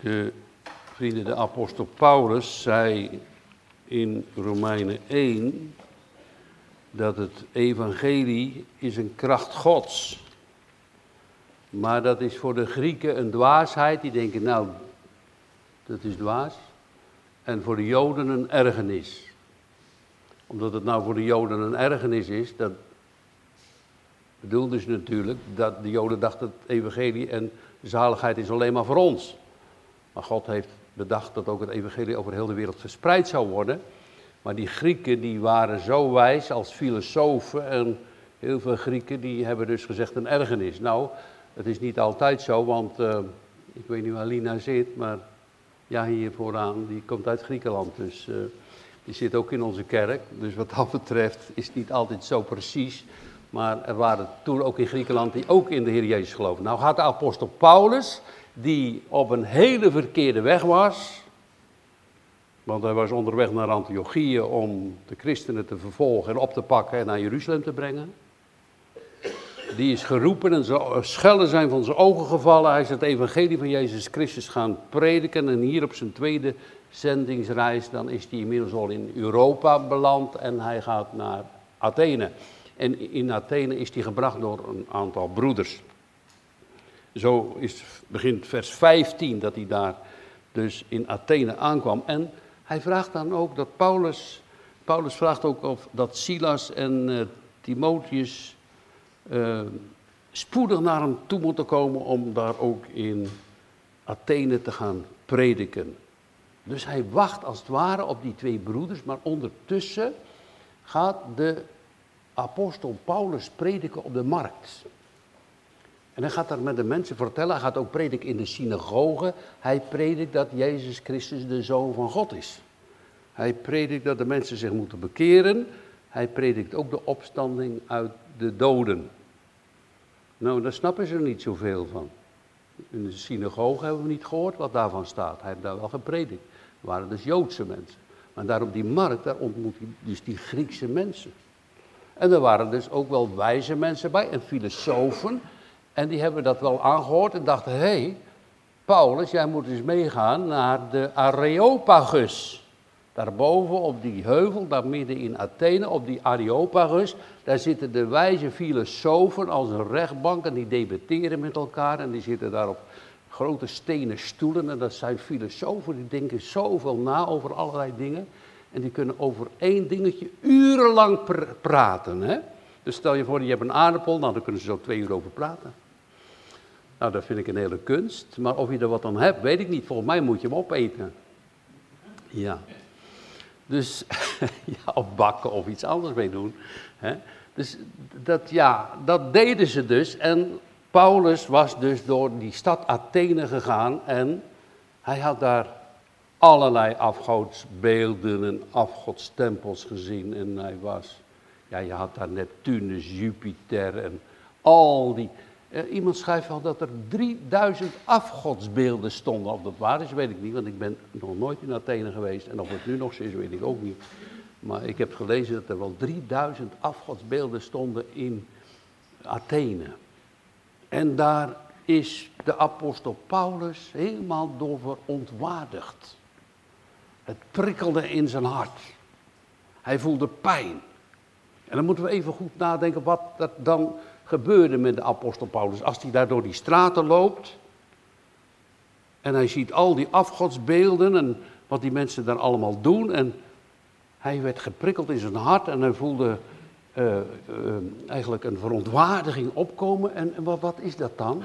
De vrienden, de apostel Paulus zei in Romeinen 1 dat het evangelie is een kracht gods. Maar dat is voor de Grieken een dwaasheid. Die denken, nou, dat is dwaas. En voor de Joden een ergernis. Omdat het nou voor de Joden een ergernis is, dat bedoelde ze natuurlijk dat de Joden dachten het evangelie en zaligheid is alleen maar voor ons. Maar God heeft bedacht dat ook het evangelie over heel de wereld verspreid zou worden. Maar die Grieken die waren zo wijs als filosofen en heel veel Grieken die hebben dus gezegd een ergernis. Nou, het is niet altijd zo, want uh, ik weet niet waar Lina zit, maar ja, hier vooraan, die komt uit Griekenland. Dus uh, die zit ook in onze kerk. Dus wat dat betreft is het niet altijd zo precies. Maar er waren toen ook in Griekenland die ook in de Heer Jezus geloofden. Nou gaat de apostel Paulus, die op een hele verkeerde weg was. Want hij was onderweg naar Antiochië om de christenen te vervolgen en op te pakken en naar Jeruzalem te brengen. Die is geroepen en schellen zijn van zijn ogen gevallen. Hij is het evangelie van Jezus Christus gaan prediken. En hier op zijn tweede zendingsreis, dan is hij inmiddels al in Europa beland en hij gaat naar Athene. En in Athene is hij gebracht door een aantal broeders. Zo is, begint vers 15 dat hij daar dus in Athene aankwam. En hij vraagt dan ook dat Paulus, Paulus vraagt ook of dat Silas en uh, Timotheus uh, spoedig naar hem toe moeten komen om daar ook in Athene te gaan prediken. Dus hij wacht als het ware op die twee broeders, maar ondertussen gaat de apostel Paulus prediken op de markt. En hij gaat daar met de mensen vertellen, hij gaat ook prediken in de synagoge. Hij predikt dat Jezus Christus de Zoon van God is. Hij predikt dat de mensen zich moeten bekeren. Hij predikt ook de opstanding uit de doden. Nou, daar snappen ze er niet zoveel van. In de synagoge hebben we niet gehoord wat daarvan staat. Hij heeft daar wel gepredikt. Het waren dus Joodse mensen. Maar daar op die markt, daar ontmoet hij dus die Griekse mensen. En er waren dus ook wel wijze mensen bij en filosofen. En die hebben dat wel aangehoord en dachten: hé, hey, Paulus, jij moet eens meegaan naar de Areopagus. Daarboven op die heuvel, daar midden in Athene, op die Areopagus, daar zitten de wijze filosofen als een rechtbank en die debatteren met elkaar en die zitten daar op grote stenen stoelen en dat zijn filosofen die denken zoveel na over allerlei dingen. En die kunnen over één dingetje urenlang praten. Hè? Dus stel je voor, je hebt een aardappel, nou dan kunnen ze zo twee uur over praten. Nou, dat vind ik een hele kunst. Maar of je er wat aan hebt, weet ik niet. Volgens mij moet je hem opeten. Ja. Dus, ja, of bakken of iets anders mee doen. Hè? Dus dat, ja, dat deden ze dus. En Paulus was dus door die stad Athene gegaan en hij had daar allerlei afgodsbeelden en afgodstempels gezien. En hij was, ja, je had daar Neptunus, Jupiter en al die. Eh, iemand schrijft al dat er 3000 afgodsbeelden stonden. Of dat waar is, weet ik niet, want ik ben nog nooit in Athene geweest. En of het nu nog is, weet ik ook niet. Maar ik heb gelezen dat er wel 3000 afgodsbeelden stonden in Athene. En daar is de apostel Paulus helemaal door verontwaardigd. Het prikkelde in zijn hart. Hij voelde pijn. En dan moeten we even goed nadenken wat er dan gebeurde met de apostel Paulus. Als hij daar door die straten loopt en hij ziet al die afgodsbeelden en wat die mensen daar allemaal doen. En hij werd geprikkeld in zijn hart en hij voelde uh, uh, eigenlijk een verontwaardiging opkomen. En, en wat, wat is dat dan?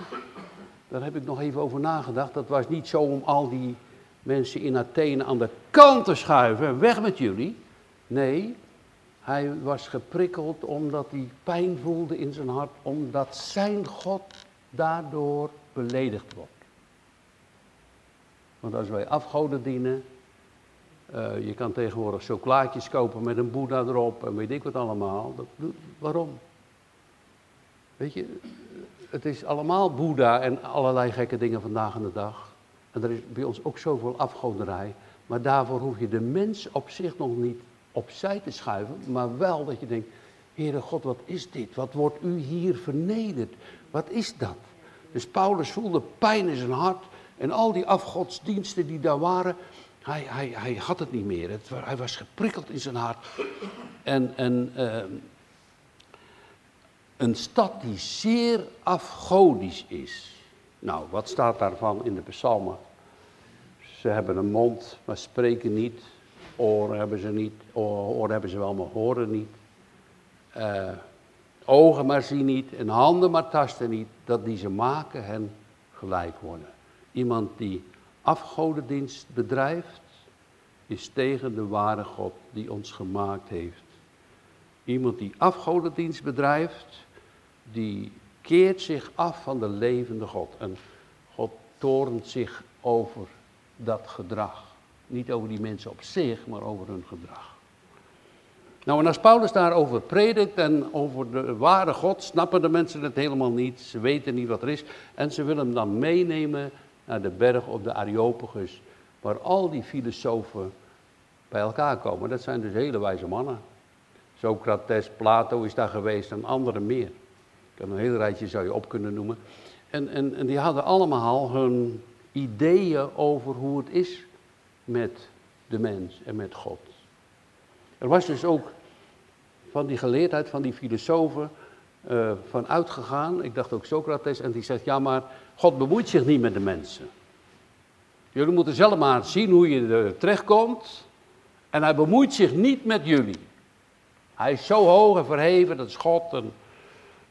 Daar heb ik nog even over nagedacht. Dat was niet zo om al die mensen in Athene aan de kant te schuiven. Weg met jullie. Nee, hij was geprikkeld omdat hij pijn voelde in zijn hart. Omdat zijn God daardoor beledigd wordt. Want als wij afgoden dienen. Uh, je kan tegenwoordig chocolaatjes kopen met een boeddha erop en weet ik wat allemaal. Dat, waarom? Weet je, het is allemaal boeddha en allerlei gekke dingen vandaag aan de dag. En er is bij ons ook zoveel afgoderij. Maar daarvoor hoef je de mens op zich nog niet opzij te schuiven. Maar wel dat je denkt, Heere God, wat is dit? Wat wordt u hier vernederd? Wat is dat? Dus Paulus voelde pijn in zijn hart. En al die afgodsdiensten die daar waren, hij, hij, hij had het niet meer. Het, hij was geprikkeld in zijn hart. En, en ehm, een stad die zeer afgodisch is. Nou, wat staat daarvan in de psalmen? Ze hebben een mond, maar spreken niet. Oren hebben ze niet. Oren hebben ze wel, maar horen niet. Uh, ogen maar zien niet. En handen maar tasten niet. Dat die ze maken hen gelijk worden. Iemand die afgodendienst bedrijft, is tegen de ware God die ons gemaakt heeft. Iemand die afgodendienst bedrijft, die keert zich af van de levende God. En God torent zich over dat gedrag. Niet over die mensen op zich, maar over hun gedrag. Nou, en als Paulus daarover predikt en over de ware God, snappen de mensen het helemaal niet. Ze weten niet wat er is. En ze willen hem dan meenemen naar de berg op de Areopagus, waar al die filosofen bij elkaar komen. Dat zijn dus hele wijze mannen. Socrates, Plato is daar geweest en anderen meer. Ik kan een heel rijtje zou je op kunnen noemen. En, en, en die hadden allemaal hun ideeën over hoe het is met de mens en met God. Er was dus ook van die geleerdheid, van die filosofen, uh, van uitgegaan. Ik dacht ook Socrates, en die zegt, ja maar God bemoeit zich niet met de mensen. Jullie moeten zelf maar zien hoe je er terechtkomt. En hij bemoeit zich niet met jullie. Hij is zo hoog en verheven, dat is God. En,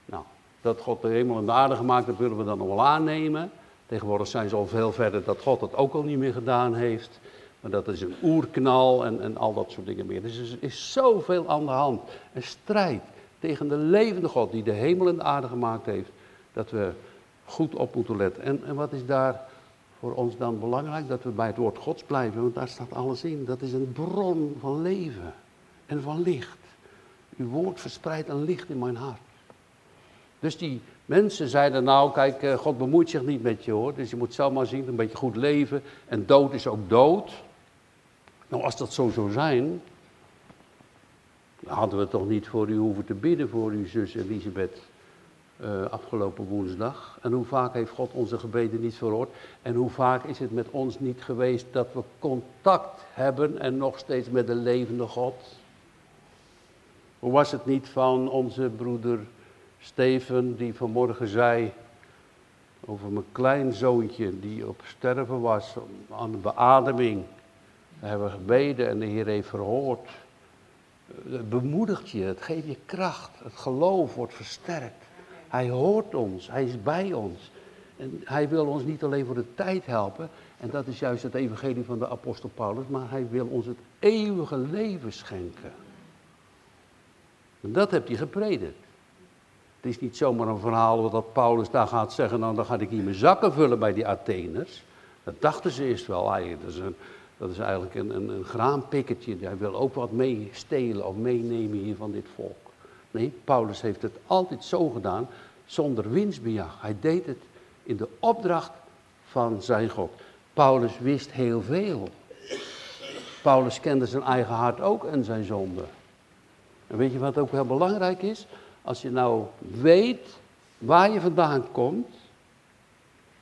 nou, dat God de hemel en de aarde gemaakt heeft, willen we dan nog wel aannemen. Tegenwoordig zijn ze al veel verder dat God dat ook al niet meer gedaan heeft. Maar dat is een oerknal en, en al dat soort dingen meer. Dus er is zoveel aan de hand. Een strijd tegen de levende God die de hemel en de aarde gemaakt heeft. Dat we goed op moeten letten. En, en wat is daar voor ons dan belangrijk? Dat we bij het woord Gods blijven, want daar staat alles in. Dat is een bron van leven en van licht. Uw woord verspreidt een licht in mijn hart. Dus die mensen zeiden nou, kijk, eh, God bemoeit zich niet met je hoor. Dus je moet zelf maar zien, een beetje goed leven. En dood is ook dood. Nou, als dat zo zou zijn, hadden we toch niet voor u hoeven te bidden voor uw zus Elisabeth uh, afgelopen woensdag. En hoe vaak heeft God onze gebeden niet verhoord? En hoe vaak is het met ons niet geweest dat we contact hebben en nog steeds met de levende God? Hoe was het niet van onze broeder Steven die vanmorgen zei over mijn kleinzoontje die op sterven was aan de beademing. We hebben gebeden en de Heer heeft verhoord. Het bemoedigt je, het geeft je kracht, het geloof wordt versterkt. Hij hoort ons, hij is bij ons. En hij wil ons niet alleen voor de tijd helpen, en dat is juist het evangelie van de apostel Paulus, maar hij wil ons het eeuwige leven schenken. En dat hebt hij gepredikt. Het is niet zomaar een verhaal dat Paulus daar gaat zeggen, nou dan ga ik hier mijn zakken vullen bij die Atheners. Dat dachten ze eerst wel, dat is, een, dat is eigenlijk een, een, een hij wil ook wat meestelen of meenemen hier van dit volk. Nee, Paulus heeft het altijd zo gedaan, zonder winstbejag. Hij deed het in de opdracht van zijn God. Paulus wist heel veel. Paulus kende zijn eigen hart ook en zijn zonde. En weet je wat ook heel belangrijk is? Als je nou weet waar je vandaan komt.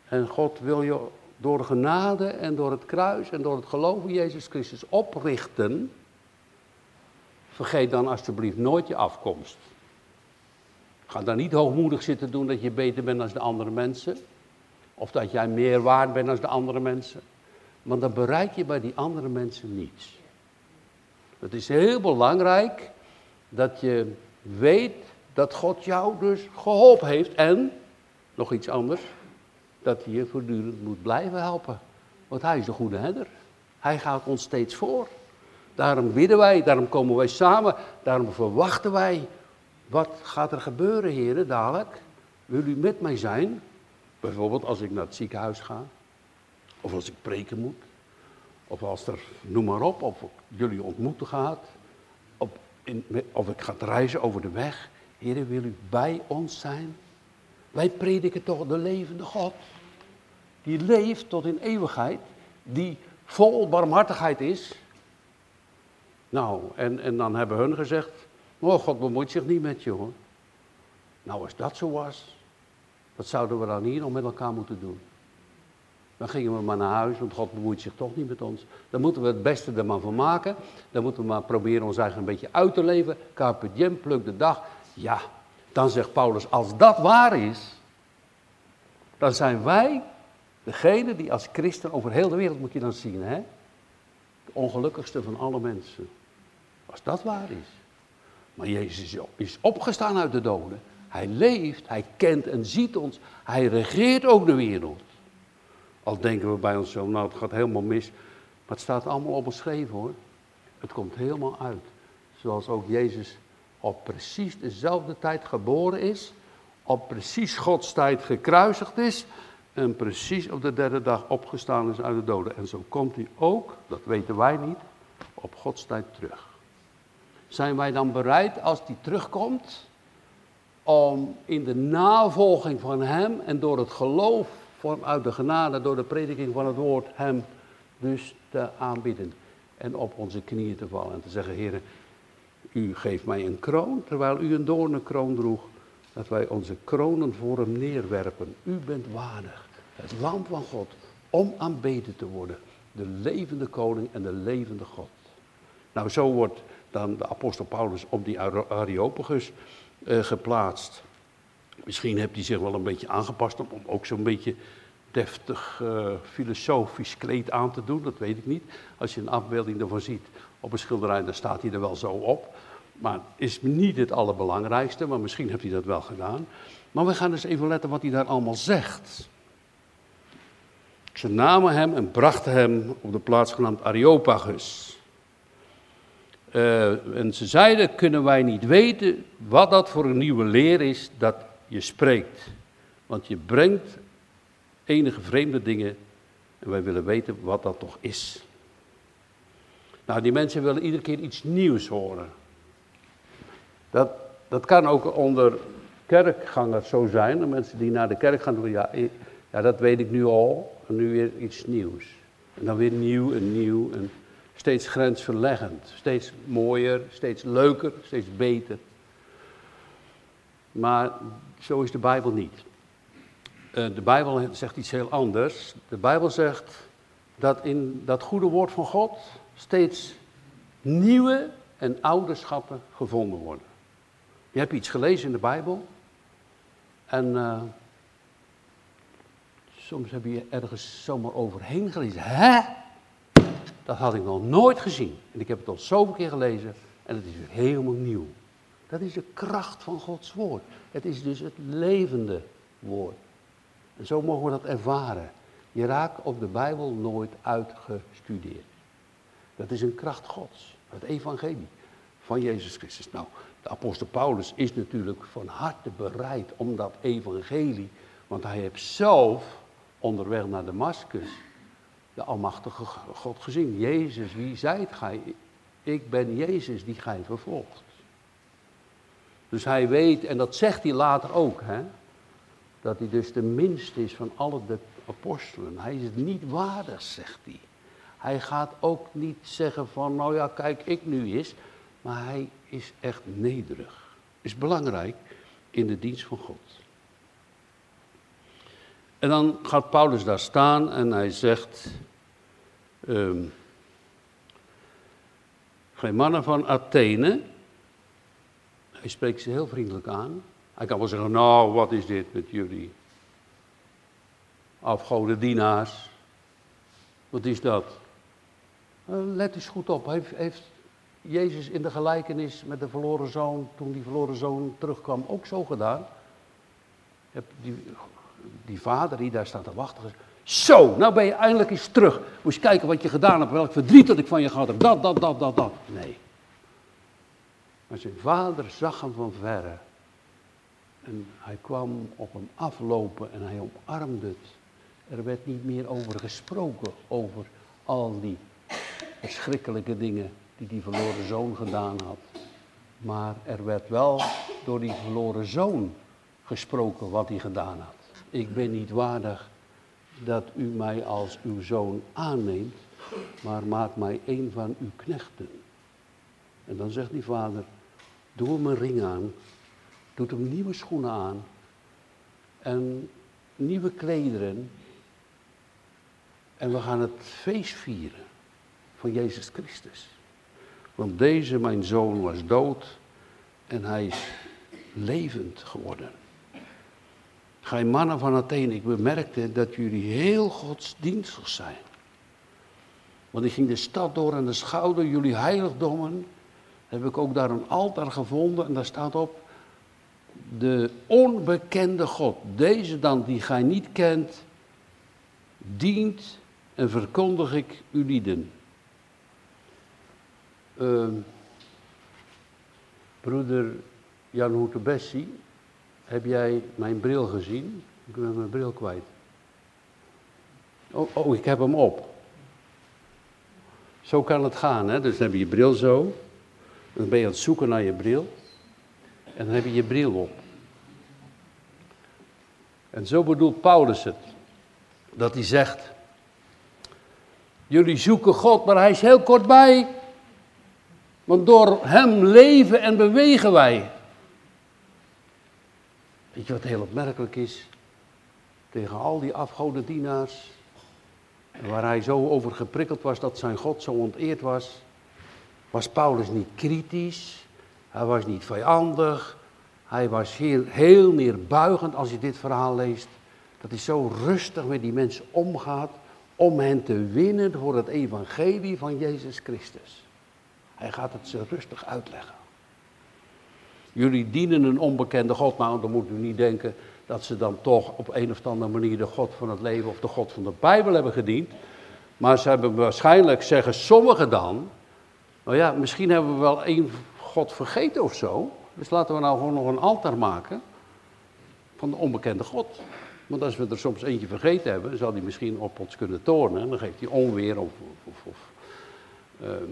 En God wil je door de genade en door het kruis en door het geloof in Jezus Christus oprichten. Vergeet dan alsjeblieft nooit je afkomst. Ga dan niet hoogmoedig zitten doen dat je beter bent dan de andere mensen. Of dat jij meer waard bent dan de andere mensen. Want dan bereik je bij die andere mensen niets. Het is heel belangrijk dat je weet dat God jou dus geholpen heeft. En, nog iets anders, dat hij je voortdurend moet blijven helpen. Want hij is de goede herder. Hij gaat ons steeds voor. Daarom bidden wij, daarom komen wij samen, daarom verwachten wij. Wat gaat er gebeuren, heren, dadelijk? Wil u met mij zijn? Bijvoorbeeld als ik naar het ziekenhuis ga. Of als ik preken moet. Of als er, noem maar op, of jullie ontmoeten gaat. Of, in, of ik ga reizen over de weg. Heren, wil u bij ons zijn? Wij prediken toch de levende God. Die leeft tot in eeuwigheid. Die vol barmhartigheid is. Nou, en, en dan hebben hun gezegd, oh God bemoeit zich niet met je hoor. Nou, als dat zo was, wat zouden we dan hier nog met elkaar moeten doen? Dan gingen we maar naar huis, want God bemoeit zich toch niet met ons. Dan moeten we het beste er maar van maken. Dan moeten we maar proberen ons eigen een beetje uit te leven. Carpe pluk de dag. Ja, dan zegt Paulus, als dat waar is, dan zijn wij degene die als christen over heel de wereld, moet je dan zien, hè? De ongelukkigste van alle mensen. Als dat waar is. Maar Jezus is opgestaan uit de doden. Hij leeft, hij kent en ziet ons. Hij regeert ook de wereld. Al denken we bij ons zo, nou het gaat helemaal mis. Maar het staat allemaal op beschreven hoor. Het komt helemaal uit. Zoals ook Jezus op precies dezelfde tijd geboren is. Op precies Gods tijd gekruisigd is. En precies op de derde dag opgestaan is uit de doden. En zo komt hij ook, dat weten wij niet, op Gods tijd terug. Zijn wij dan bereid als hij terugkomt om in de navolging van hem en door het geloof vanuit de genade, door de prediking van het woord, hem dus te aanbieden. En op onze knieën te vallen en te zeggen, heren, u geeft mij een kroon, terwijl u een doornenkroon droeg. Dat wij onze kronen voor hem neerwerpen. U bent waardig, het lam van God, om aanbeden te worden. De levende koning en de levende God. Nou, zo wordt dan de apostel Paulus op die Areopagus uh, geplaatst. Misschien heeft hij zich wel een beetje aangepast om, ook zo'n beetje deftig uh, filosofisch kleed aan te doen, dat weet ik niet. Als je een afbeelding ervan ziet op een schilderij, dan staat hij er wel zo op. Maar is niet het allerbelangrijkste, maar misschien heeft hij dat wel gedaan. Maar we gaan eens even letten wat hij daar allemaal zegt. Ze namen hem en brachten hem op de plaats genaamd Areopagus. Uh, en ze zeiden, kunnen wij niet weten wat dat voor een nieuwe leer is dat je spreekt. Want je brengt enige vreemde dingen en wij willen weten wat dat toch is. Nou, die mensen willen iedere keer iets nieuws horen. Dat, dat kan ook onder kerkgangers zo zijn. De mensen die naar de kerk gaan doen, ja, ja, dat weet ik nu al. En nu weer iets nieuws. En dan weer nieuw en nieuw en steeds grensverleggend. Steeds mooier, steeds leuker, steeds beter. Maar zo is de Bijbel niet. Eh, de Bijbel zegt iets heel anders. De Bijbel zegt dat in dat goede woord van God steeds nieuwe en oude schatten gevonden worden. Je hebt iets gelezen in de Bijbel en uh, soms heb je ergens zomaar overheen gelezen. Hè? Dat had ik nog nooit gezien. En ik heb het al zoveel keer gelezen en het is weer helemaal nieuw. Dat is de kracht van Gods woord. Het is dus het levende woord. En zo mogen we dat ervaren. Je raakt op de Bijbel nooit uitgestudeerd. Dat is een kracht Gods. Het evangelie van Jezus Christus. Nou, de apostel Paulus is natuurlijk van harte bereid om dat evangelie, want hij heeft zelf onderweg naar Damascus de almachtige God gezien. Jezus, wie zijt gij? Ik ben Jezus die gij vervolgt. Dus hij weet, en dat zegt hij later ook, hè, dat hij dus de minste is van alle de apostelen. Hij is het niet waardig, zegt hij. Hij gaat ook niet zeggen van, nou ja, kijk, ik nu is. Maar hij is echt nederig. Is belangrijk in de dienst van God. En dan gaat Paulus daar staan en hij zegt, um, geen mannen van Athene. Hij spreekt ze heel vriendelijk aan. Hij kan wel zeggen, nou, wat is dit met jullie? Afgodendienaars. Wat is dat? Eh, let eens goed op. Heeft, heeft Jezus in de gelijkenis met de verloren zoon, toen die verloren zoon terugkwam, ook zo gedaan? Die, die vader die daar staat te wachten, zo, nou ben je eindelijk eens terug. Moet je kijken wat je gedaan hebt, welk verdriet dat ik van je gehad heb. Dat, dat, dat, dat, dat. Nee. Maar zijn vader zag hem van verre. En hij kwam op hem aflopen en hij omarmde het. Er werd niet meer over gesproken, over al die verschrikkelijke dingen die die verloren zoon gedaan had. Maar er werd wel door die verloren zoon gesproken wat hij gedaan had. Ik ben niet waardig dat u mij als uw zoon aanneemt, maar maak mij een van uw knechten. En dan zegt die vader, doe hem een ring aan, doet hem nieuwe schoenen aan en nieuwe klederen. En we gaan het feest vieren van Jezus Christus. Want deze, mijn zoon, was dood en hij is levend geworden. Gij mannen van Athene, ik bemerkte dat jullie heel godsdienstig zijn. Want ik ging de stad door en de schouder jullie heiligdommen. Heb ik ook daar een altaar gevonden en daar staat op de onbekende God. Deze dan die gij niet kent, dient en verkondig ik u lieden. Uh, broeder Jan Hoetebessi, heb jij mijn bril gezien? Ik ben mijn bril kwijt. Oh, oh, ik heb hem op. Zo kan het gaan, hè? Dus dan heb je je bril zo. Dan ben je aan het zoeken naar je bril. En dan heb je je bril op. En zo bedoelt Paulus het. Dat hij zegt, jullie zoeken God, maar hij is heel kort bij. Want door hem leven en bewegen wij. Weet je wat heel opmerkelijk is? Tegen al die afgodendienaars, waar hij zo over geprikkeld was dat zijn God zo onteerd was, was Paulus niet kritisch, hij was niet vijandig, hij was heel, heel neerbuigend als je dit verhaal leest. Dat hij zo rustig met die mensen omgaat om hen te winnen voor het evangelie van Jezus Christus. Hij gaat het ze rustig uitleggen. Jullie dienen een onbekende God. Nou, dan moet u niet denken dat ze dan toch op een of andere manier de God van het leven of de God van de Bijbel hebben gediend. Maar ze hebben waarschijnlijk, zeggen sommigen dan, nou ja, misschien hebben we wel één God vergeten of zo. Dus laten we nou gewoon nog een altaar maken van de onbekende God. Want als we er soms eentje vergeten hebben, zal die misschien op ons kunnen toornen. Dan geeft hij onweer of, of, of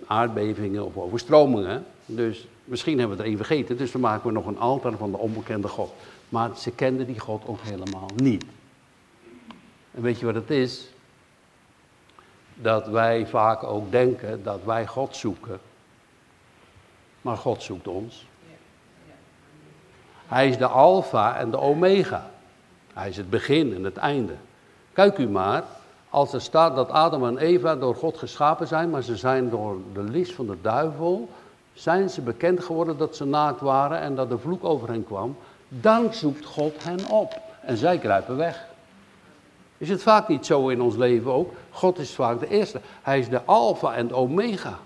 aardbevingen of overstromingen. Dus misschien hebben we er één vergeten, dus dan maken we nog een altaar van de onbekende God. Maar ze kenden die God ook helemaal niet. En weet je wat het is? Dat wij vaak ook denken dat wij God zoeken. Maar God zoekt ons. Hij is de alfa en de omega. Hij is het begin en het einde. Kijk u maar, als er staat dat Adam en Eva door God geschapen zijn, maar ze zijn door de list van de duivel, zijn ze bekend geworden dat ze naakt waren en dat de vloek over hen kwam, dan zoekt God hen op en zij kruipen weg. Is het vaak niet zo in ons leven ook? God is vaak de eerste. Hij is de alfa en de omega.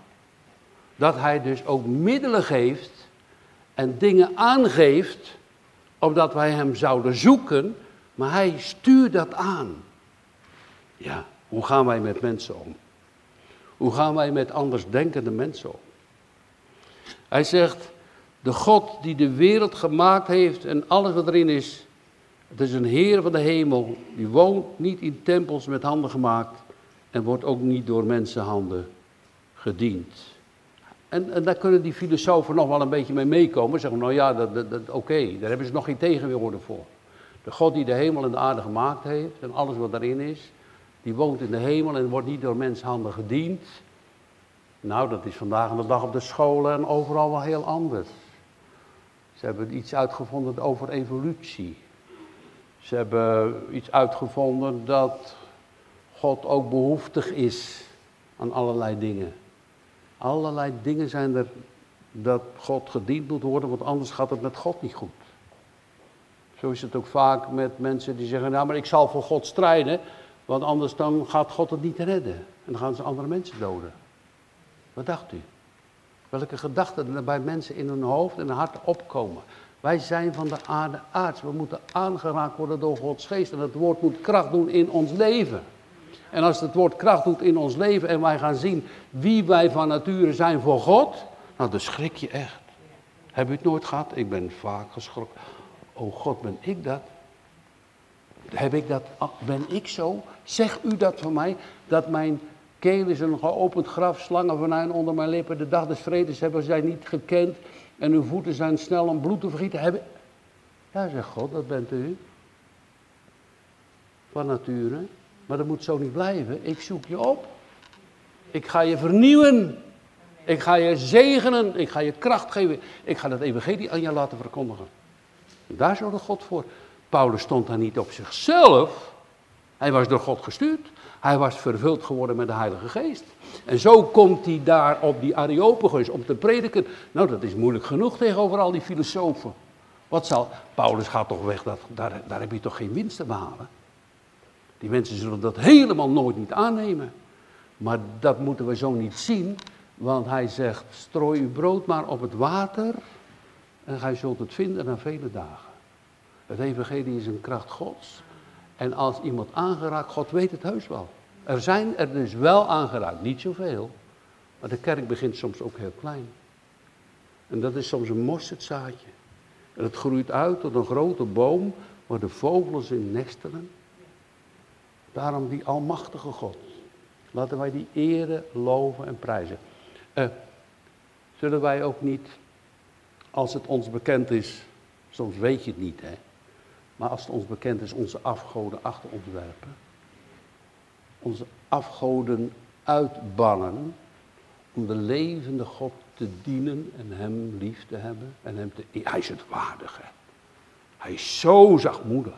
Dat hij dus ook middelen geeft en dingen aangeeft, opdat wij hem zouden zoeken, maar hij stuurt dat aan. Ja, hoe gaan wij met mensen om? Hoe gaan wij met andersdenkende mensen om? Hij zegt, de God die de wereld gemaakt heeft en alles wat erin is, het is een Heer van de hemel, die woont niet in tempels met handen gemaakt en wordt ook niet door mensenhanden gediend. En, en, daar kunnen die filosofen nog wel een beetje mee meekomen. Zeggen, nou ja, dat, dat, oké, daar hebben ze nog geen tegenwoorden voor. De God die de hemel en de aarde gemaakt heeft en alles wat daarin is, die woont in de hemel en wordt niet door menshanden gediend. Nou, dat is vandaag de dag op de scholen en overal wel heel anders. Ze hebben iets uitgevonden over evolutie. Ze hebben iets uitgevonden dat God ook behoeftig is aan allerlei dingen. Allerlei dingen zijn er dat God gediend moet worden, want anders gaat het met God niet goed. Zo is het ook vaak met mensen die zeggen, nou maar ik zal voor God strijden, want anders dan gaat God het niet redden. En dan gaan ze andere mensen doden. Wat dacht u? Welke gedachten er bij mensen in hun hoofd en hun hart opkomen. Wij zijn van de aarde aards. We moeten aangeraakt worden door Gods geest. En het woord moet kracht doen in ons leven. En als het woord kracht doet in ons leven en wij gaan zien wie wij van nature zijn voor God, nou dan schrik je echt. Heb u het nooit gehad? Ik ben vaak geschrokken. Oh God, ben ik dat? Heb ik dat? Ben ik zo? Zeg u dat van mij? Dat mijn keel is een geopend graf, slangen onder mijn lippen. De dag des vredes hebben zij niet gekend. En uw voeten zijn snel om bloed te vergieten. Hebben... Ja, zegt God, dat bent u. Van nature. Maar dat moet zo niet blijven. Ik zoek je op. Ik ga je vernieuwen. Ik ga je zegenen. Ik ga je kracht geven. Ik ga dat evangelie aan je laten verkondigen. Daar zorgde God voor. Paulus stond daar niet op zichzelf. Hij was door God gestuurd. Hij was vervuld geworden met de Heilige Geest. En zo komt hij daar op die Areopagus om te prediken. Nou, dat is moeilijk genoeg tegenover al die filosofen. Wat zal, Paulus gaat toch weg, dat, daar, daar heb je toch geen winst te behalen? Die mensen zullen dat helemaal nooit niet aannemen. Maar dat moeten we zo niet zien, want hij zegt, strooi uw brood maar op het water en gij zult het vinden na vele dagen. Het evangelie is een kracht gods. En als iemand aangeraakt, God weet het heus wel. Er zijn er dus wel aangeraakt, niet zoveel. Maar de kerk begint soms ook heel klein. En dat is soms een mosterdzaadje. En het groeit uit tot een grote boom waar de vogels in nestelen. Daarom die almachtige God. Laten wij die eren, loven en prijzen. Uh, zullen wij ook niet, als het ons bekend is, soms weet je het niet hè, maar als het ons bekend is, onze afgoden achter ons. Onze afgoden uitbannen om de levende God te dienen en hem lief te hebben en hem te... Hij is het waardige. Hij is zo zachtmoedig.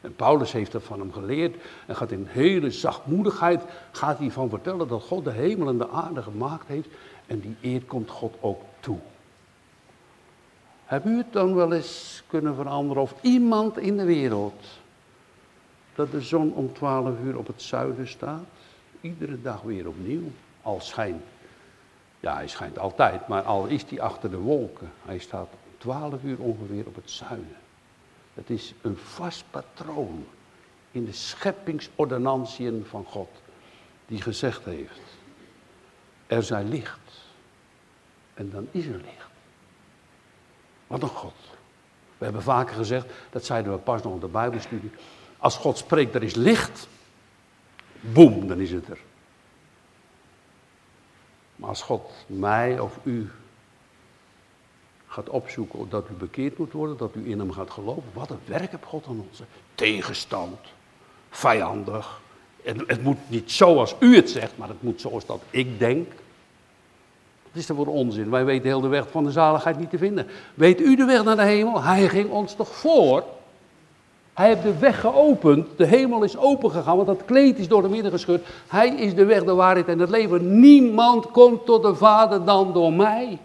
En Paulus heeft dat van hem geleerd en gaat in hele zachtmoedigheid gaat hij van vertellen dat God de hemel en de aarde gemaakt heeft en die eer komt God ook toe. Heb u het dan wel eens kunnen veranderen of iemand in de wereld dat de zon om 12 uur op het zuiden staat? Iedere dag weer opnieuw. Al schijnt, ja hij schijnt altijd, maar al is hij achter de wolken. Hij staat om 12 uur ongeveer op het zuiden. Het is een vast patroon in de scheppingsordonantiën van God. Die gezegd heeft, er zij licht. En dan is er licht. Wat een God. We hebben vaker gezegd, dat zeiden we pas nog op de Bijbelstudie. Als God spreekt, er is licht. Boem, dan is het er. Maar als God mij of u gaat opzoeken dat u bekeerd moet worden, dat u in hem gaat geloven, wat een werk heeft God aan ons. Tegenstand, vijandig. Het, het moet niet zoals u het zegt, maar het moet zoals dat ik denk. Is er voor onzin? Wij weten heel de weg van de zaligheid niet te vinden. Weet u de weg naar de hemel? Hij ging ons toch voor? Hij heeft de weg geopend. De hemel is opengegaan, want dat kleed is door de midden gescheurd. Hij is de weg, de waarheid en het leven. Niemand komt tot de Vader dan door mij.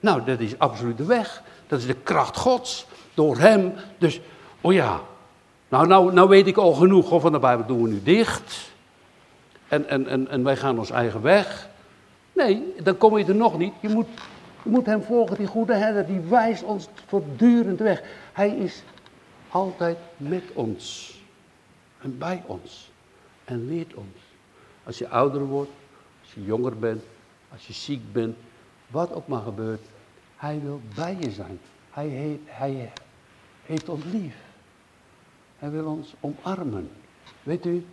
Nou, dat is absoluut de weg. Dat is de kracht Gods. Door hem. Dus, oh ja. Nou, nou, nou weet ik al genoeg van de Bijbel doen we nu dicht. En, en, en, en wij gaan ons eigen weg. Nee, dan kom je er nog niet. Je moet, je moet hem volgen, die goede herder, die wijst ons voortdurend weg. Hij is altijd met ons en bij ons en leert ons. Als je ouder wordt, als je jonger bent, als je ziek bent, wat ook maar gebeurt, hij wil bij je zijn. Hij heeft, hij heeft ons lief. Hij wil ons omarmen. Weet u,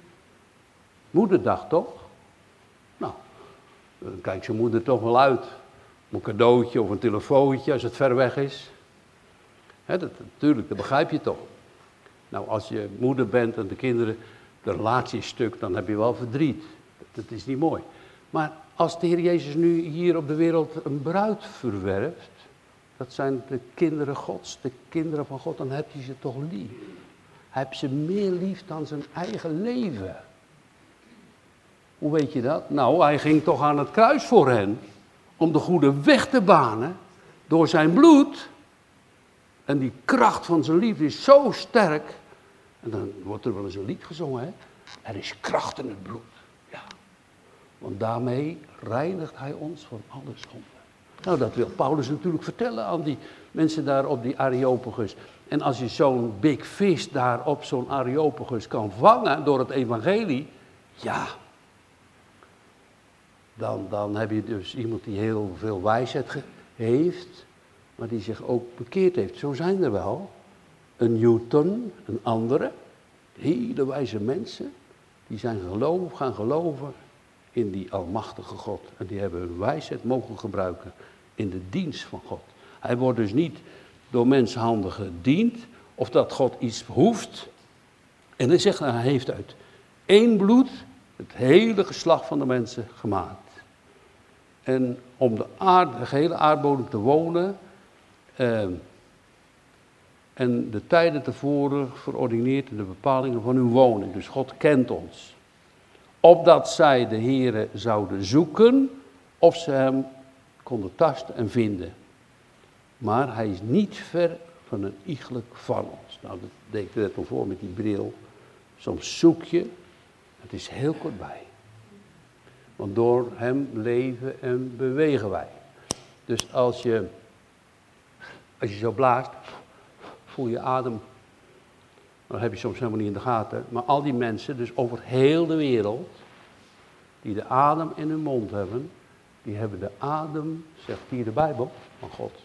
moederdag toch? Dan kijkt zijn moeder toch wel uit. Een cadeautje of een telefoontje als het ver weg is. dat, natuurlijk, dat begrijp je toch. Nou, als je moeder bent en de kinderen, de relatie stuk, dan heb je wel verdriet. Dat, is niet mooi. Maar als de Heer Jezus nu hier op de wereld een bruid verwerft, dat zijn de kinderen Gods, de kinderen van God, dan heb je ze toch lief. Heeft ze meer lief dan zijn eigen leven. Hoe weet je dat? Nou, hij ging toch aan het kruis voor hen. Om de goede weg te banen. Door zijn bloed. En die kracht van zijn liefde is zo sterk. En dan wordt er wel eens een lied gezongen, hè? Er is kracht in het bloed. Ja. Want daarmee reinigt hij ons van alle zonde. Nou, dat wil Paulus natuurlijk vertellen aan die mensen daar op die Areopagus. En als je zo'n big fish daar op zo'n Areopagus kan vangen door het evangelie, ja, dan, dan heb je dus iemand die heel veel wijsheid heeft, maar die zich ook bekeerd heeft. Zo zijn er wel. Een Newton, een andere, hele wijze mensen, die zijn geloof, gaan geloven in die almachtige God. En die hebben hun wijsheid mogen gebruiken in de dienst van God. Hij wordt dus niet door mensenhanden gediend, of dat God iets hoeft. En hij zegt, hij heeft uit één bloed het hele geslacht van de mensen gemaakt. En om de, aarde, de gehele aardbodem te wonen, eh, en de tijden tevoren verordineerd in de bepalingen van hun woning. Dus God kent ons. Opdat zij de Here zouden zoeken of ze hem konden tasten en vinden. Maar hij is niet ver van een iegelijk van ons. Nou, dat deed ik net al voor met die bril. Soms zoek je, het is heel kortbij. Want door hem leven en bewegen wij. Dus als je, als je zo blaast, voel je adem. Dat heb je soms helemaal niet in de gaten. Maar al die mensen, dus over heel de wereld, die de adem in hun mond hebben, die hebben de adem, zegt hier de Bijbel, van God.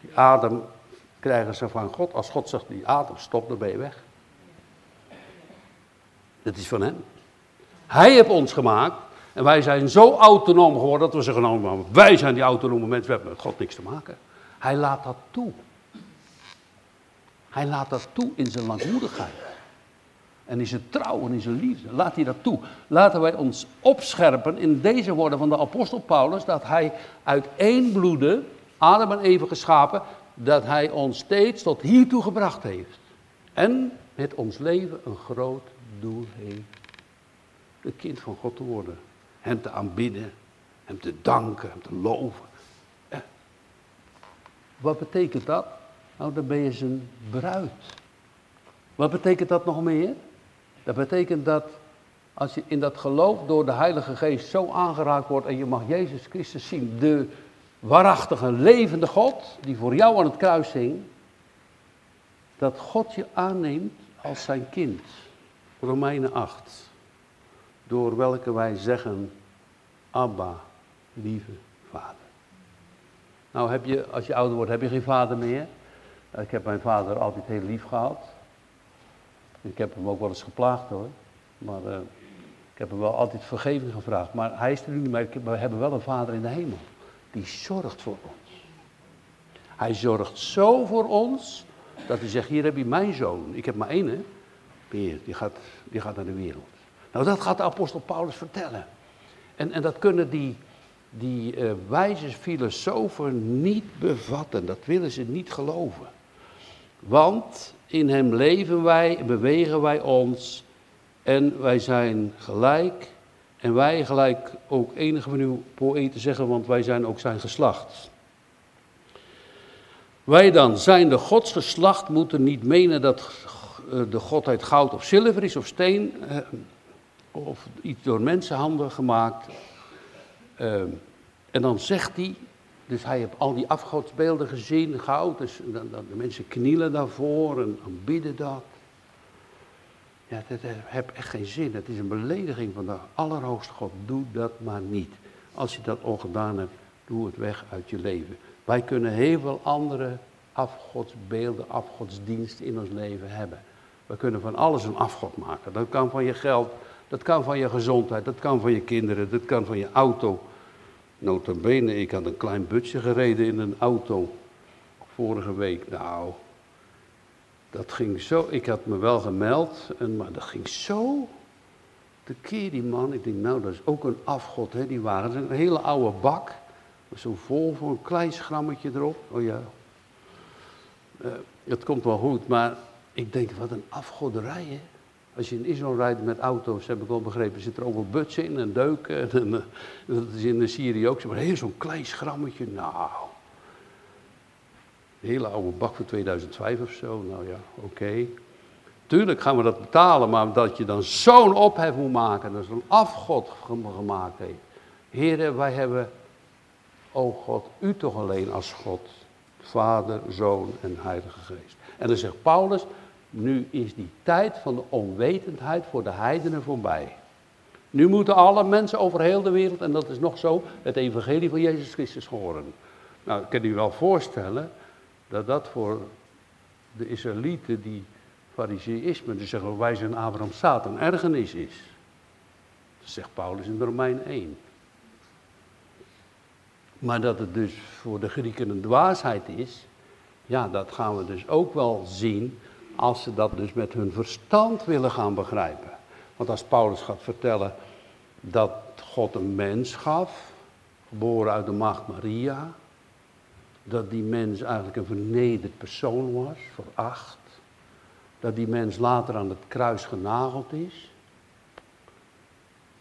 Die adem krijgen ze van God. Als God zegt, die adem stop, dan ben je weg. Dat is van hem. Hij heeft ons gemaakt. En wij zijn zo autonoom geworden dat we zeggen, nou, wij zijn die autonome mensen, we hebben met God niks te maken. Hij laat dat toe. Hij laat dat toe in zijn langmoedigheid. En in zijn trouw en in zijn liefde. Laat hij dat toe. Laten wij ons opscherpen in deze woorden van de apostel Paulus. Dat hij uit één bloede, Adam en Eva geschapen, dat hij ons steeds tot hiertoe gebracht heeft. En met ons leven een groot doel heeft. Een kind van God te worden. Hem te aanbidden, hem te danken, hem te loven. Wat betekent dat? Nou, dan ben je zijn bruid. Wat betekent dat nog meer? Dat betekent dat als je in dat geloof door de Heilige Geest zo aangeraakt wordt en je mag Jezus Christus zien, de waarachtige, levende God die voor jou aan het kruis hing, dat God je aanneemt als zijn kind. Romeinen 8. Door welke wij zeggen, Abba, lieve vader. Nou heb je, als je ouder wordt, heb je geen vader meer. Ik heb mijn vader altijd heel lief gehad. Ik heb hem ook wel eens geplaagd hoor. Maar uh, ik heb hem wel altijd vergeving gevraagd. Maar hij is er nu niet meer. We hebben wel een vader in de hemel. Die zorgt voor ons. Hij zorgt zo voor ons. Dat hij zegt, hier heb je mijn zoon. Ik heb maar één hè. Peer, die gaat, die gaat naar de wereld. Nou dat gaat de apostel Paulus vertellen. En, en dat kunnen die, die uh, wijze filosofen niet bevatten. Dat willen ze niet geloven. Want in hem leven wij, bewegen wij ons en wij zijn gelijk. En wij gelijk ook enige van uw poëten zeggen, want wij zijn ook zijn geslacht. Wij dan, zijn de godsgeslacht, moeten niet menen dat eh, de godheid goud of zilver is of steen, eh, of iets door mensenhanden gemaakt. Eh, en dan zegt hij, dus hij heeft al die afgodsbeelden gezien, goud. Dus de mensen knielen daarvoor en aanbidden dat. Ja, dat heeft echt geen zin. Het is een belediging van de Allerhoogste God. Doe dat maar niet. Als je dat ongedaan hebt, doe het weg uit je leven. Wij kunnen heel veel andere afgodsbeelden, afgodsdiensten in ons leven hebben. We kunnen van alles een afgod maken. Dat kan van je geld, dat kan van je gezondheid, dat kan van je kinderen, dat kan van je auto. Notabene, ik had een klein butje gereden in een auto vorige week. Nou, dat ging zo. Ik had me wel gemeld, en, maar dat ging zo. De keer die man, ik denk, nou, dat is ook een afgod, hè, die waren. Een hele oude bak, zo vol voor een klein schrammetje erop. Oh ja, uh, het komt wel goed, maar ik denk, wat een afgodderij, hè. Als je in Israël rijdt met auto's, heb ik wel begrepen, zit er ook wel butsen in en deuken. En, en, dat is in de Syrië ook. Maar heel zo'n klein schrammetje, nou. Een hele oude bak van 2005 of zo, nou ja, oké. Tuurlijk gaan we dat betalen, maar dat je dan zo'n ophef moet maken, dat is een afgod gemaakt heeft. Heren, wij hebben, o God, u toch alleen als God, Vader, Zoon en Heilige Geest. En dan zegt Paulus, nu is die tijd van de onwetendheid voor de heidenen voorbij. Nu moeten alle mensen over heel de wereld, en dat is nog zo, het evangelie van Jezus Christus horen. Nou, ik kan u wel voorstellen dat dat voor de Israëlieten die fariseïsme, dus zeggen wij zijn Abraham Satan, ergernis is. Dat zegt Paulus in Romein 1. Maar dat het dus voor de Grieken een dwaasheid is, ja, dat gaan we dus ook wel zien als ze dat dus met hun verstand willen gaan begrijpen. Want als Paulus gaat vertellen dat God een mens gaf, geboren uit de maagd Maria, dat die mens eigenlijk een vernederd persoon was, veracht. Dat die mens later aan het kruis genageld is.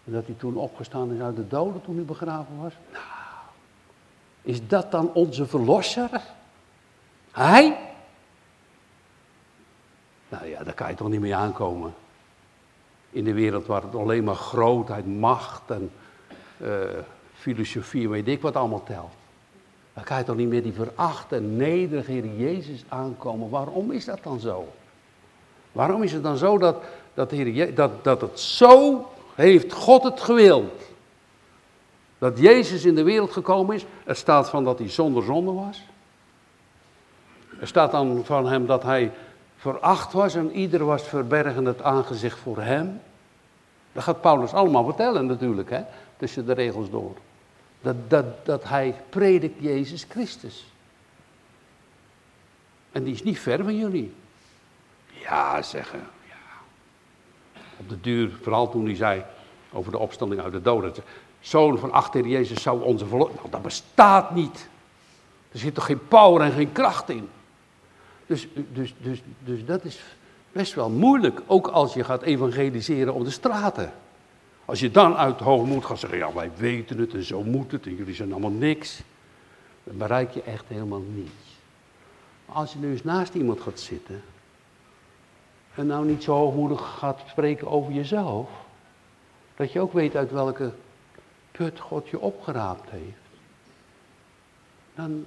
En dat hij toen opgestaan is uit de doden toen hij begraven was. Nou, is dat dan onze verlosser? Hij? Nou ja, daar kan je toch niet mee aankomen. In de wereld waar het alleen maar grootheid, macht en uh, filosofie, weet ik wat allemaal telt. Dan kan je toch niet meer die verachte nederige Heer Jezus aankomen. Waarom is dat dan zo? Waarom is het dan zo dat, dat, dat, dat het zo heeft God het gewild? Dat Jezus in de wereld gekomen is. Er staat van dat hij zonder zonde was. Er staat dan van hem dat hij veracht was en ieder was verbergen het aangezicht voor hem. Dat gaat Paulus allemaal vertellen natuurlijk, hè, tussen de regels door. Dat, dat, dat hij predikt Jezus Christus. En die is niet ver van jullie. Ja, zeggen. Ja. Op de duur, vooral toen hij zei over de opstanding uit de doden. Zoon van achter Jezus zou onze verloren. Nou, dat bestaat niet. Er zit toch geen power en geen kracht in. Dus, dus, dus, dus dat is best wel moeilijk, ook als je gaat evangeliseren op de straten. Als je dan uit hoogmoed gaat zeggen, ja wij weten het en zo moet het en jullie zijn allemaal niks. Dan bereik je echt helemaal niets. Maar als je nu eens naast iemand gaat zitten en nou niet zo hoogmoedig gaat spreken over jezelf, dat je ook weet uit welke put God je opgeraapt heeft, dan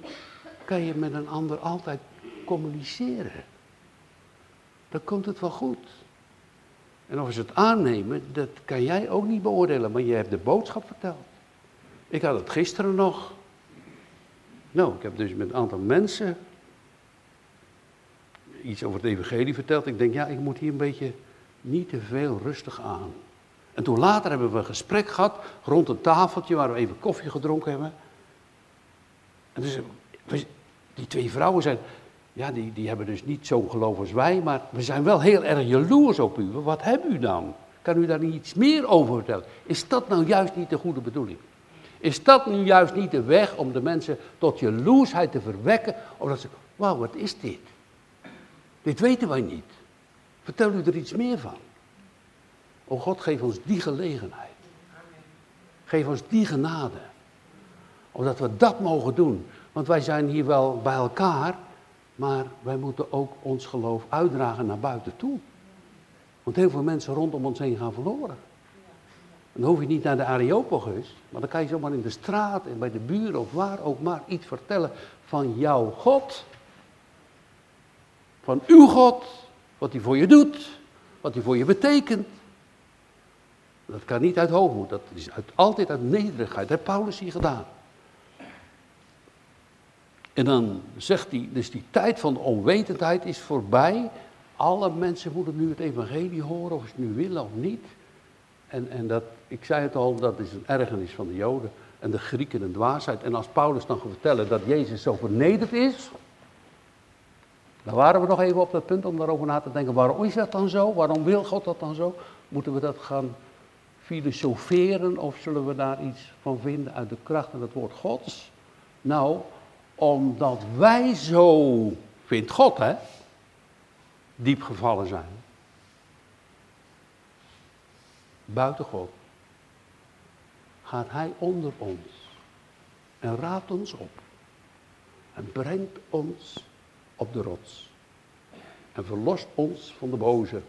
kan je met een ander altijd communiceren. Dan komt het wel goed. En of ze het aannemen, dat kan jij ook niet beoordelen, maar je hebt de boodschap verteld. Ik had het gisteren nog. Nou, ik heb dus met een aantal mensen iets over het evangelie verteld. Ik denk, ja, ik moet hier een beetje niet te veel rustig aan. En toen later hebben we een gesprek gehad rond een tafeltje waar we even koffie gedronken hebben. En dus, die twee vrouwen zeiden, ja, die, die hebben dus niet zo'n geloof als wij, maar we zijn wel heel erg jaloers op u. Wat hebt u dan? Kan u daar niet iets meer over vertellen? Is dat nou juist niet de goede bedoeling? Is dat nu juist niet de weg om de mensen tot jaloersheid te verwekken? Omdat ze, wauw, wat is dit? Dit weten wij niet. Vertel u er iets meer van. O God, geef ons die gelegenheid. Geef ons die genade. Omdat we dat mogen doen. Want wij zijn hier wel bij elkaar, maar wij moeten ook ons geloof uitdragen naar buiten toe. Want heel veel mensen rondom ons heen gaan verloren. dan hoef je niet naar de Areopagus, maar dan kan je zomaar in de straat en bij de buren of waar ook maar iets vertellen van jouw God. Van uw God, wat hij voor je doet, wat hij voor je betekent. Dat kan niet uit hoogmoed, dat is uit, altijd uit nederigheid. Dat heeft Paulus hier gedaan. En dan zegt hij, dus die tijd van de onwetendheid is voorbij. Alle mensen moeten nu het evangelie horen, of ze het nu willen of niet. En, en dat, ik zei het al, dat is een ergernis van de Joden en de Grieken een dwaasheid. En als Paulus dan gaat vertellen dat Jezus zo vernederd is, dan waren we nog even op dat punt om daarover na te denken. Waarom is dat dan zo? Waarom wil God dat dan zo? Moeten we dat gaan filosoferen of zullen we daar iets van vinden uit de kracht en het woord Gods? Nou, omdat wij zo, vindt God hè, diep gevallen zijn. Buiten God gaat Hij onder ons en raadt ons op en brengt ons op de rots en verlost ons van de boze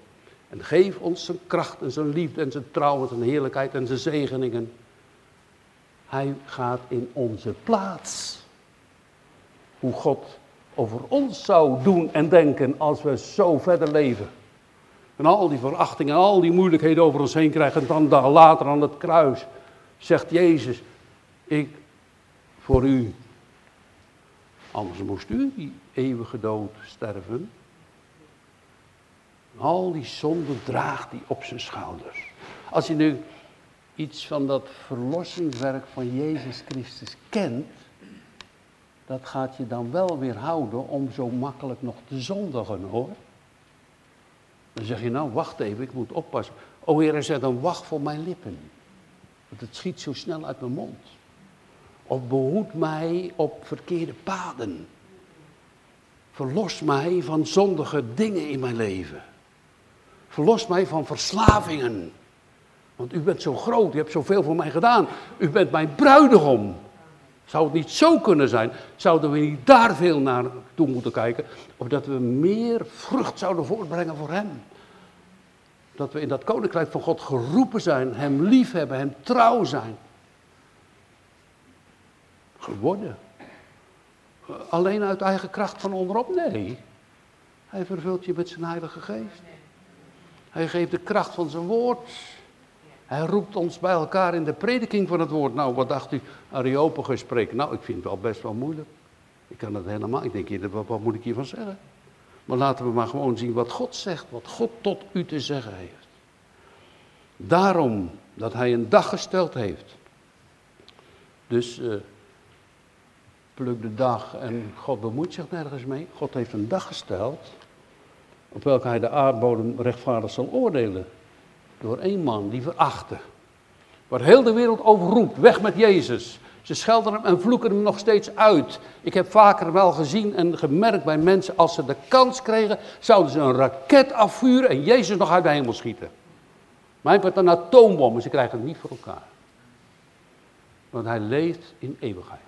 en geeft ons zijn kracht en zijn liefde en zijn trouw en zijn heerlijkheid en zijn zegeningen. Hij gaat in onze plaats hoe God over ons zou doen en denken als we zo verder leven. En al die verachting en al die moeilijkheden over ons heen krijgen. En dan dag later aan het kruis zegt Jezus, ik voor u. Anders moest u die eeuwige dood sterven. Al die zonden draagt hij op zijn schouders. Als je nu iets van dat verlossingswerk van Jezus Christus kent, dat gaat je dan wel weer houden om zo makkelijk nog te zondigen hoor. Dan zeg je nou, wacht even, ik moet oppassen. O Heer, zet een wacht voor mijn lippen. Want het schiet zo snel uit mijn mond. Of behoed mij op verkeerde paden. Verlos mij van zondige dingen in mijn leven. Verlos mij van verslavingen. Want u bent zo groot, u hebt zoveel voor mij gedaan. U bent mijn bruidegom. Zou het niet zo kunnen zijn? Zouden we niet daar veel naar toe moeten kijken? Of dat we meer vrucht zouden voortbrengen voor Hem? Dat we in dat koninkrijk van God geroepen zijn, Hem lief hebben, Hem trouw zijn. Geworden. Alleen uit eigen kracht van onderop? Nee. Hij vervult je met zijn Heilige Geest. Hij geeft de kracht van zijn woord. Hij roept ons bij elkaar in de prediking van het woord. Nou, wat dacht u? Areopagus spreken. Nou, ik vind het wel best wel moeilijk. Ik kan het helemaal. Ik denk, wat, wat moet ik hiervan zeggen? Maar laten we maar gewoon zien wat God zegt. Wat God tot u te zeggen heeft. Daarom dat hij een dag gesteld heeft. Dus uh, pluk de dag en God bemoeit zich nergens mee. God heeft een dag gesteld op welke hij de aardbodem rechtvaardig zal oordelen door één man die verachte. Waar heel de wereld over roept, weg met Jezus. Ze schelden hem en vloeken hem nog steeds uit. Ik heb vaker wel gezien en gemerkt bij mensen, als ze de kans kregen, zouden ze een raket afvuren en Jezus nog uit de hemel schieten. Maar hij een atoombom, ze krijgen het niet voor elkaar. Want hij leeft in eeuwigheid.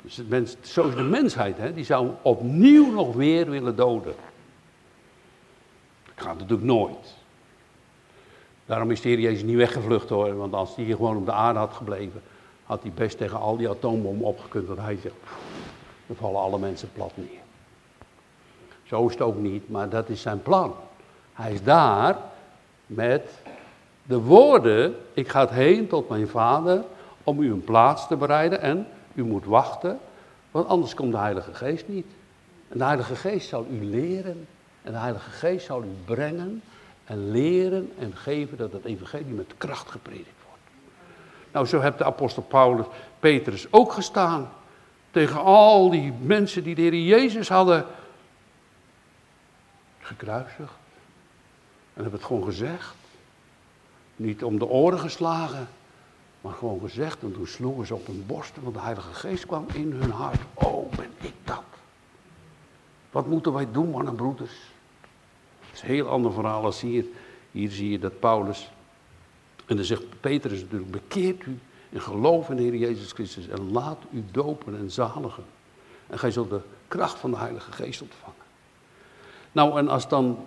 Dus mens, zo is de mensheid, hè, die zou opnieuw nog weer willen doden. Gaat natuurlijk nooit. Daarom is de Heer Jezus niet weggevlucht hoor, want als hij hier gewoon op de aarde had gebleven, had hij best tegen al die atoombommen opgekund, want hij zegt, dan vallen alle mensen plat neer. Zo is het ook niet, maar dat is zijn plan. Hij is daar met de woorden, ik ga heen tot mijn vader om u een plaats te bereiden en u moet wachten, want anders komt de Heilige Geest niet. En de Heilige Geest zal u leren en de Heilige Geest zal u brengen en leren en geven dat het evangelie met kracht gepredikt wordt. Nou, zo heeft de apostel Paulus, Petrus ook gestaan. Tegen al die mensen die de Heer Jezus hadden gekruisigd. En hebben het gewoon gezegd. Niet om de oren geslagen, maar gewoon gezegd. En toen sloegen ze op hun borsten, want de Heilige Geest kwam in hun hart. Oh, ben ik dat? Wat moeten wij doen, mannen en broeders? Het is een heel ander verhaal als hier. Hier zie je dat Paulus, en dan zegt Petrus natuurlijk, bekeert u en geloof in de Heer Jezus Christus en laat u dopen en zaligen. En gij zult de kracht van de Heilige Geest ontvangen. Nou, en als dan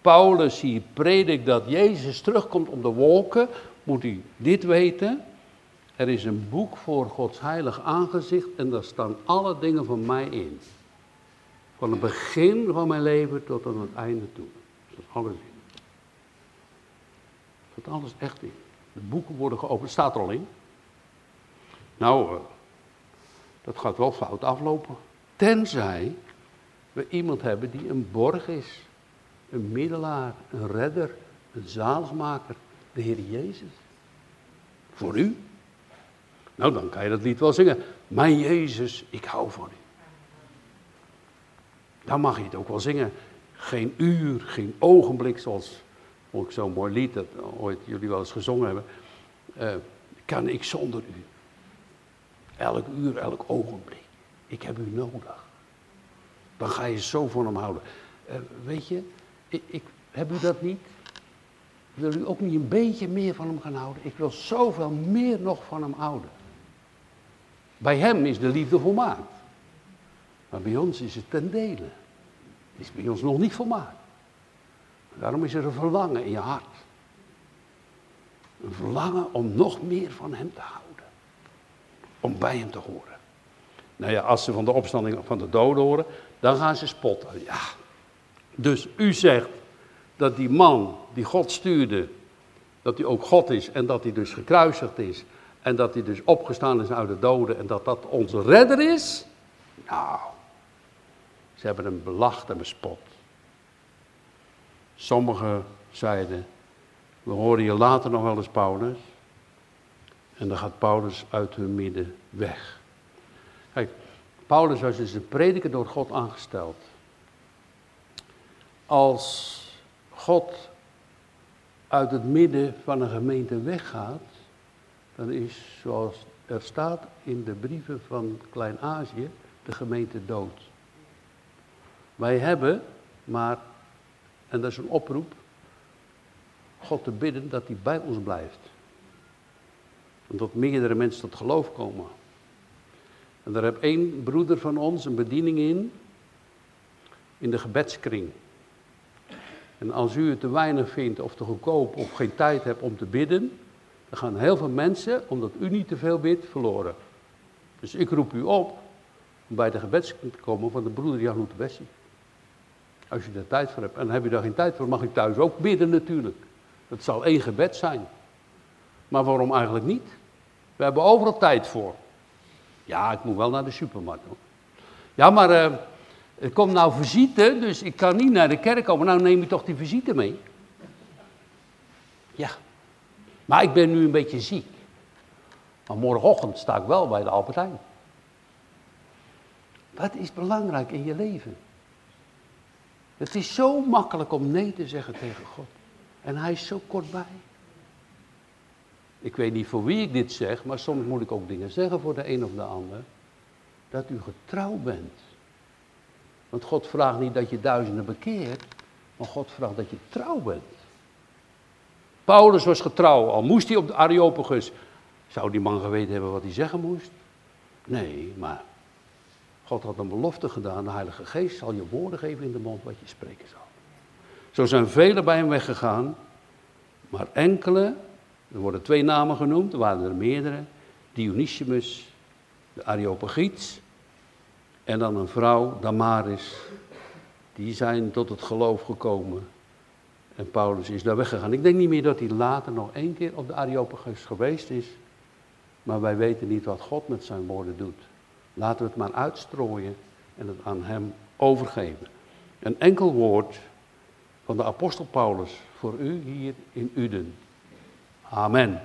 Paulus hier predikt dat Jezus terugkomt op de wolken, moet u dit weten. Er is een boek voor Gods heilig aangezicht en daar staan alle dingen van mij in. Van het begin van mijn leven tot aan het einde toe. Staat alles in. Staat alles echt in. De boeken worden geopend. Staat er al in. Nou, uh, dat gaat wel fout aflopen. Tenzij we iemand hebben die een borg is. Een middelaar, een redder, een zaligmaker. De Heer Jezus. Voor u. Nou, dan kan je dat lied wel zingen. Mijn Jezus, ik hou van u. Dan mag je het ook wel zingen. Geen uur, geen ogenblik, zoals ik zo'n mooi lied dat ooit jullie wel eens gezongen hebben. Uh, kan ik zonder u. Elk uur, elk ogenblik. Ik heb u nodig. Dan ga je zo van hem houden. Uh, weet je, ik, ik, heb u dat niet? Wil u ook niet een beetje meer van hem gaan houden? Ik wil zoveel meer nog van hem houden. Bij hem is de liefde volmaakt. Maar bij ons is het ten dele. Het is bij ons nog niet volmaakt. Daarom is er een verlangen in je hart. Een verlangen om nog meer van hem te houden. Om bij hem te horen. Nou ja, als ze van de opstanding van de doden horen, dan gaan ze spotten. Ja. Dus u zegt dat die man die God stuurde, dat hij ook God is en dat hij dus gekruisigd is. En dat hij dus opgestaan is uit de doden en dat dat onze redder is. Nou, ze hebben hem belacht en bespot. Sommigen zeiden, we horen je later nog wel eens Paulus. En dan gaat Paulus uit hun midden weg. Kijk, Paulus was dus een prediker door God aangesteld. Als God uit het midden van een gemeente weggaat, dan is zoals er staat in de brieven van Klein-Azië de gemeente dood. Wij hebben maar, en dat is een oproep, God te bidden dat hij bij ons blijft. En dat meerdere mensen tot geloof komen. En daar heb één broeder van ons een bediening in, in de gebedskring. En als u het te weinig vindt of te goedkoop of geen tijd hebt om te bidden, dan gaan heel veel mensen, omdat u niet te veel bidt, verloren. Dus ik roep u op om bij de gebedskring te komen van de broeder Jan Loetebessie. Als je daar tijd voor hebt. En heb je daar geen tijd voor, mag ik thuis ook bidden natuurlijk. Het zal één gebed zijn. Maar waarom eigenlijk niet? We hebben overal tijd voor. Ja, ik moet wel naar de supermarkt. Hoor. Ja, maar uh, er komt nou visite, dus ik kan niet naar de kerk komen. Nou, neem je toch die visite mee? Ja. Maar ik ben nu een beetje ziek. Maar morgenochtend sta ik wel bij de Albertijn. Wat is belangrijk in je leven? Het is zo makkelijk om nee te zeggen tegen God. En hij is zo kortbij. Ik weet niet voor wie ik dit zeg, maar soms moet ik ook dingen zeggen voor de een of de ander. Dat u getrouw bent. Want God vraagt niet dat je duizenden bekeert, maar God vraagt dat je trouw bent. Paulus was getrouw, al moest hij op de Areopagus. Zou die man geweten hebben wat hij zeggen moest? Nee, maar God had een belofte gedaan, de Heilige Geest zal je woorden geven in de mond wat je spreken zal. Zo zijn velen bij hem weggegaan, maar enkele, er worden twee namen genoemd, er waren er meerdere, Dionysius, de Areopagiet en dan een vrouw, Damaris, die zijn tot het geloof gekomen. En Paulus is daar weggegaan. Ik denk niet meer dat hij later nog één keer op de Areopagus geweest is, maar wij weten niet wat God met zijn woorden doet. Laten we het maar uitstrooien en het aan hem overgeven. Een enkel woord van de apostel Paulus voor u hier in Uden. Amen.